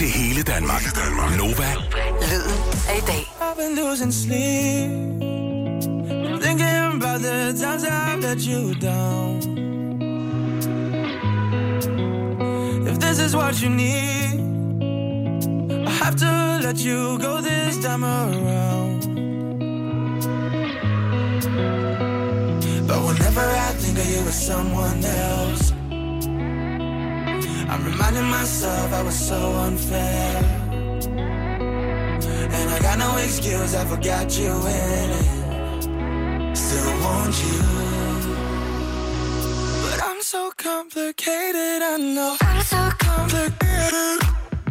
til hele Danmark. Hele Danmark. Nova. Lyden af i dag. I've been losing sleep. Thinking about the times I let you down. If this is what you need, I have to let you go this time around. But whenever I think of you with someone else, I'm reminding myself I was so unfair. And I got no excuse, I forgot you in it. Still want you. But I'm so complicated, I know. I'm so complicated.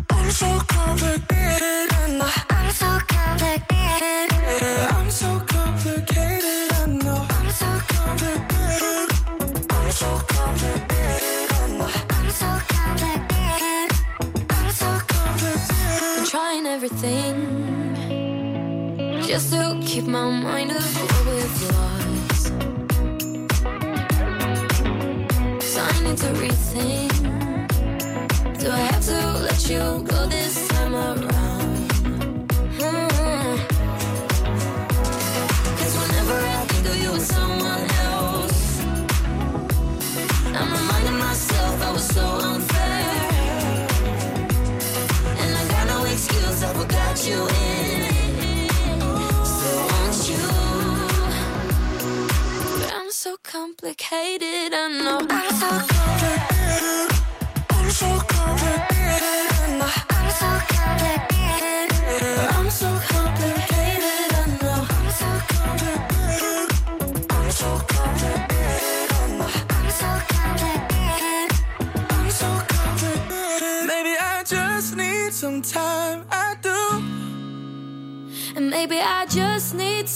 I'm so complicated, I know. I'm so complicated. I'm so complicated, just to keep my mind off what we've lost. I need to rethink. Do I have to let you go this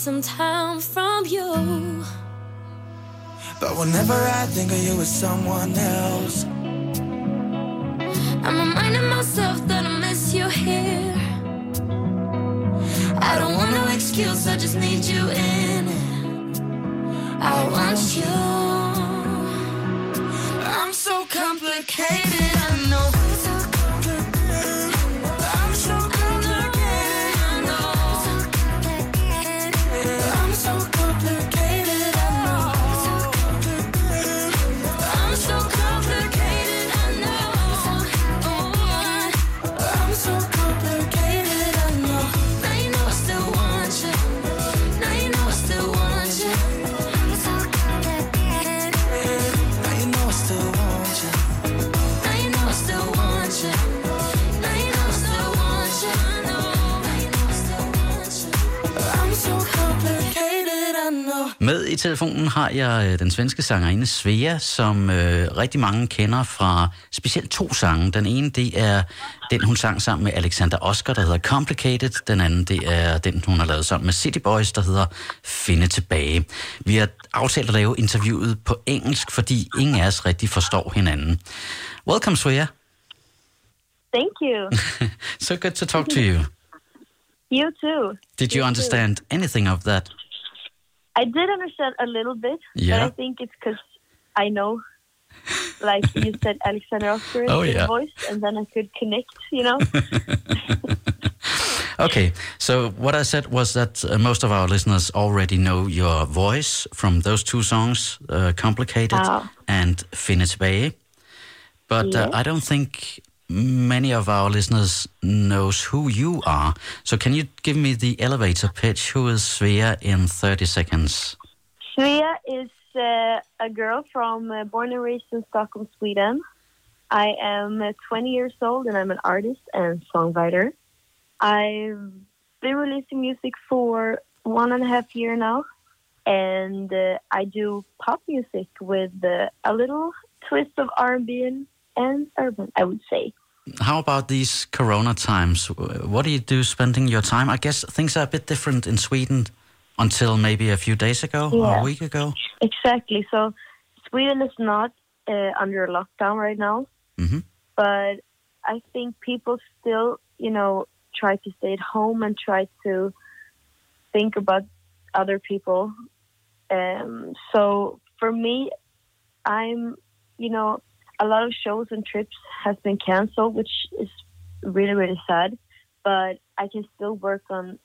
some time from you. But whenever I think of you with someone else, I'm reminding myself that I miss you here. I don't want no excuse, I just need you in it. I want you. I'm so complicated. I know. Med i telefonen har jeg øh, den svenske sangerinde Svea, som øh, rigtig mange kender fra specielt to sange. Den ene, det er den, hun sang sammen med Alexander Oscar, der hedder Complicated. Den anden, det er den, hun har lavet sammen med City Boys, der hedder Finde Tilbage. Vi har aftalt at lave interviewet på engelsk, fordi ingen af os rigtig forstår hinanden. Welcome, Svea. Thank you. so good to talk to you. You too. Did you understand anything of that? I did understand a little bit, Yeah. but I think it's because I know, like you said, Alexander Oscar Oh, yeah. voice, and then I could connect. You know. Okay, so what I said was that uh, most of our listeners already know your voice from those two songs, uh, Complicated and Finnes Bay. But uh, I don't think many of our listeners knows who you are. So can you give me the elevator pitch? Who is Svea in 30 seconds? Svea is uh, a girl from uh, born and raised in Stockholm, Sweden. I am uh, 20 years old and I'm an artist and songwriter. I've been releasing music for one and a half year now, and uh, I do pop music with uh, a little twist of R&B and, and urban, I would say. How about these Corona times? What do you do spending your time? I guess things are a bit different in Sweden until maybe a few days ago or a week ago. Exactly. So Sweden is not uh, under lockdown right now, hmm but I think people still, you know, try to stay at home and try to think about other people. Um, so for me, I'm, you know, a lot of shows and trips has been canceled, which is really really sad. But I can still work on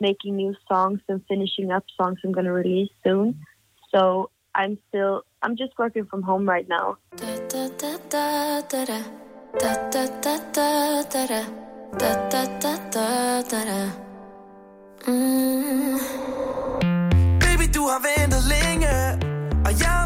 making new songs and finishing up songs I'm gonna release soon. So I'm still I'm just working from home right now. Baby, du har ventet længe, og jeg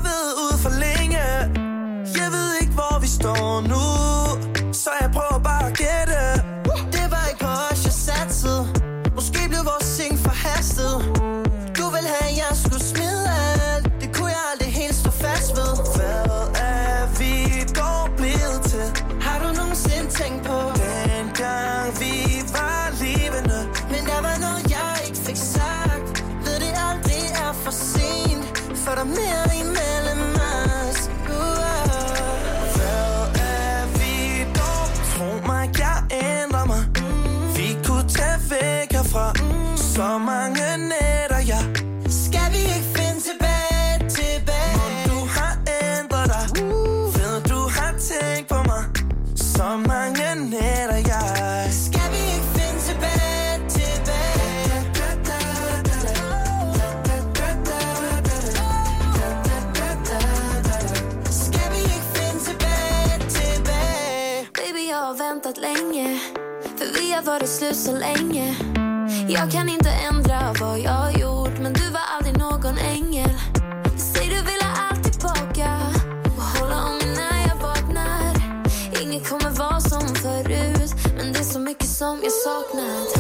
Har varit slut så länge Jag kan inte ändra vad jag har gjort Men du var aldrig någon ängel Säg du vill allt tillbaka Och hålla om mig när jag vaknar Inget kommer vara som förut Men det är så mycket som jag saknat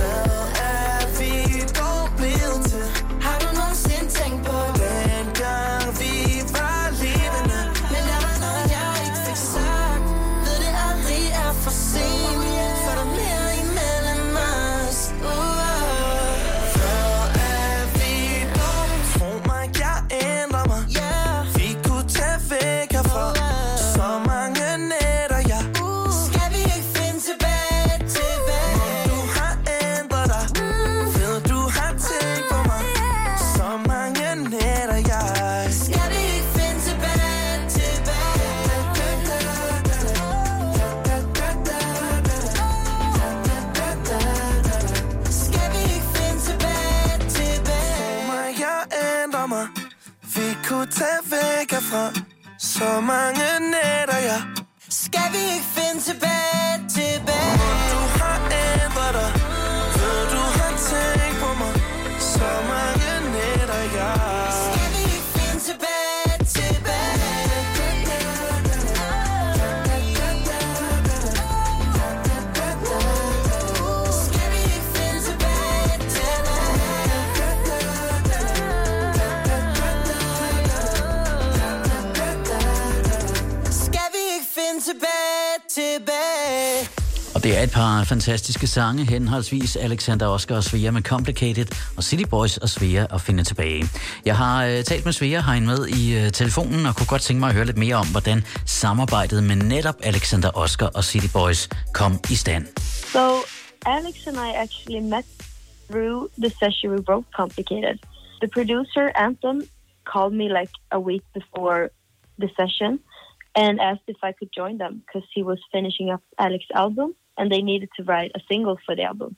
tage væk herfra. Så mange nætter, ja. Skal vi ikke finde tilbage, tilbage Og det er et par fantastiske sange, henholdsvis Alexander Oscar og Svea med Complicated, og City Boys og Svea og Finde Tilbage. Jeg har øh, talt med Svea herinde med i øh, telefonen, og kunne godt tænke mig at høre lidt mere om, hvordan samarbejdet med netop Alexander Oscar og City Boys kom i stand. So Alex and I actually met through the session we wrote Complicated. The producer, Anton, called me like a week before the session and asked if I could join them because he was finishing up Alex's album and they needed to write a single for the album.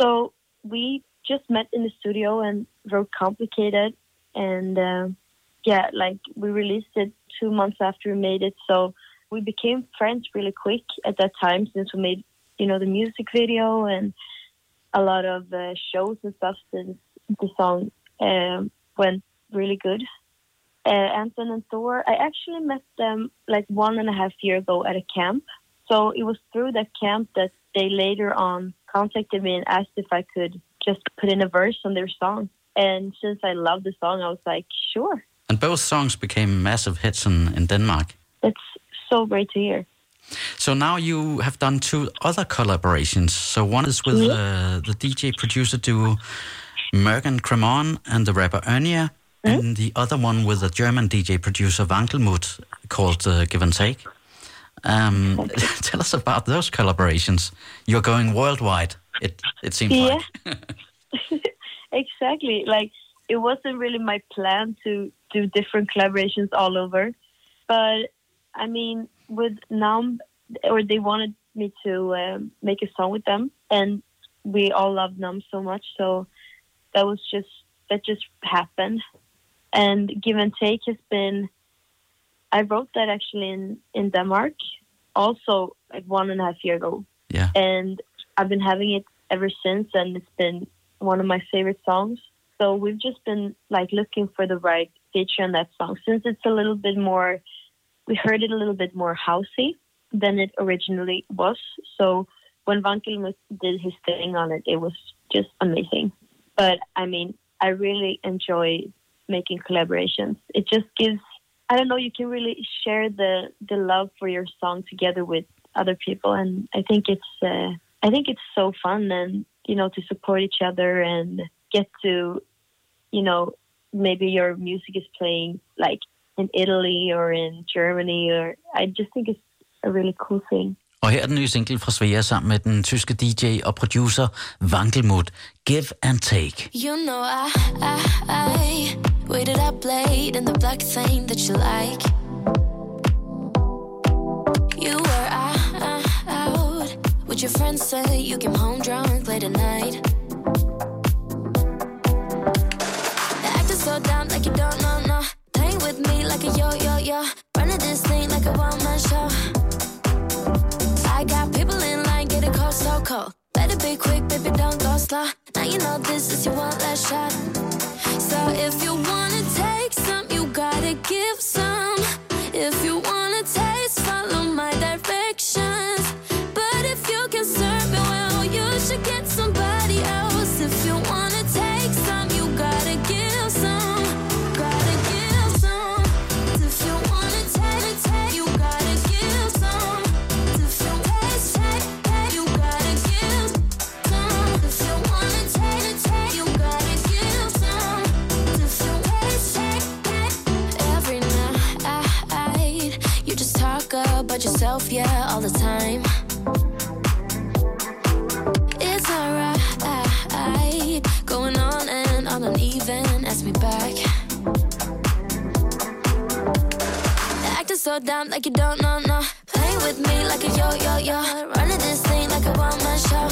So we just met in the studio and wrote Complicated and uh, yeah, like we released it two months after we made it. So we became friends really quick at that time since we made, you know, the music video and a lot of uh, shows and stuff since the song um, went really good. Uh, Anton and Thor, I actually met them like one and a half year ago at a camp. So it was through that camp that they later on contacted me and asked if I could just put in a verse on their song. And since I loved the song, I was like, sure. And both songs became massive hits in, in Denmark. That's so great to hear. So now you have done two other collaborations. So one is with uh, the DJ producer duo Merk & Kremont and the rapper Ernia, and the other one with the German DJ producer Wankelmut called uh, Give and Take. Um, tell us about those collaborations. You're going worldwide. It it seems Yeah. like. exactly. Like it wasn't really my plan to do different collaborations all over, but I mean, with Numb, or they wanted me to um, make a song with them, and we all love Numb so much. So that was just that just happened, and Give and Take has been. I wrote that actually in in Denmark, also like one and a half year ago, Yeah. and I've been having it ever since, and it's been one of my favorite songs. So we've just been like looking for the right feature on that song since it's a little bit more. We heard it a little bit more housey than it originally was. So when Wankelmut did his thing on it, it was just amazing. But I mean, I really enjoy making collaborations. It just gives. I don't know. You can really share the the love for your song together with other people, and I think it's. Uh, I think it's so fun, and you know, to support each other and get to, you know, maybe your music is playing like in Italy or in Germany, or I just think it's a really cool thing. Og her er den nye single fra Svea sammen med den tyske DJ og producer Wankelmut, Give and Take. You know I, I, I waited up late in the black thing that you like. You were out, out with your friends, say you came home drunk late at night. Acting so dumb like you don't know, no. Playing with me like a yo yo yo. Running this thing like a one This is your one last shot. So if you the time. It's alright, going on and on and even ask me back. Acting so dumb like you don't know, no. Playing with me like a yo yo yo. Running this thing like a one man show.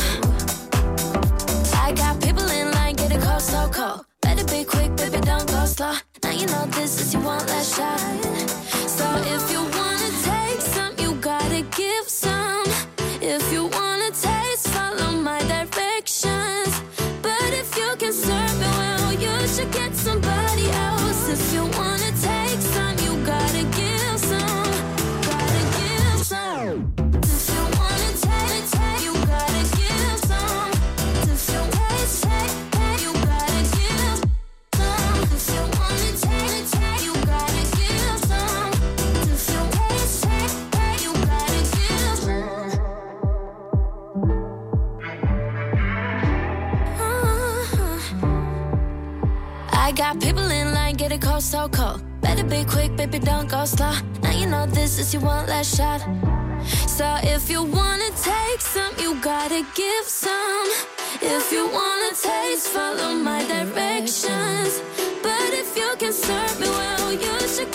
I got people in line, get it cold, so cold. Better be quick, baby, don't go slow. Now you know this is your one last shot. So if you some. I got people in line, get it cold, so cold. Better be quick, baby, don't go slow. Now you know this is your one last shot. So if you wanna take some, you gotta give some. If you wanna taste, follow my directions. But if you can serve me well, you should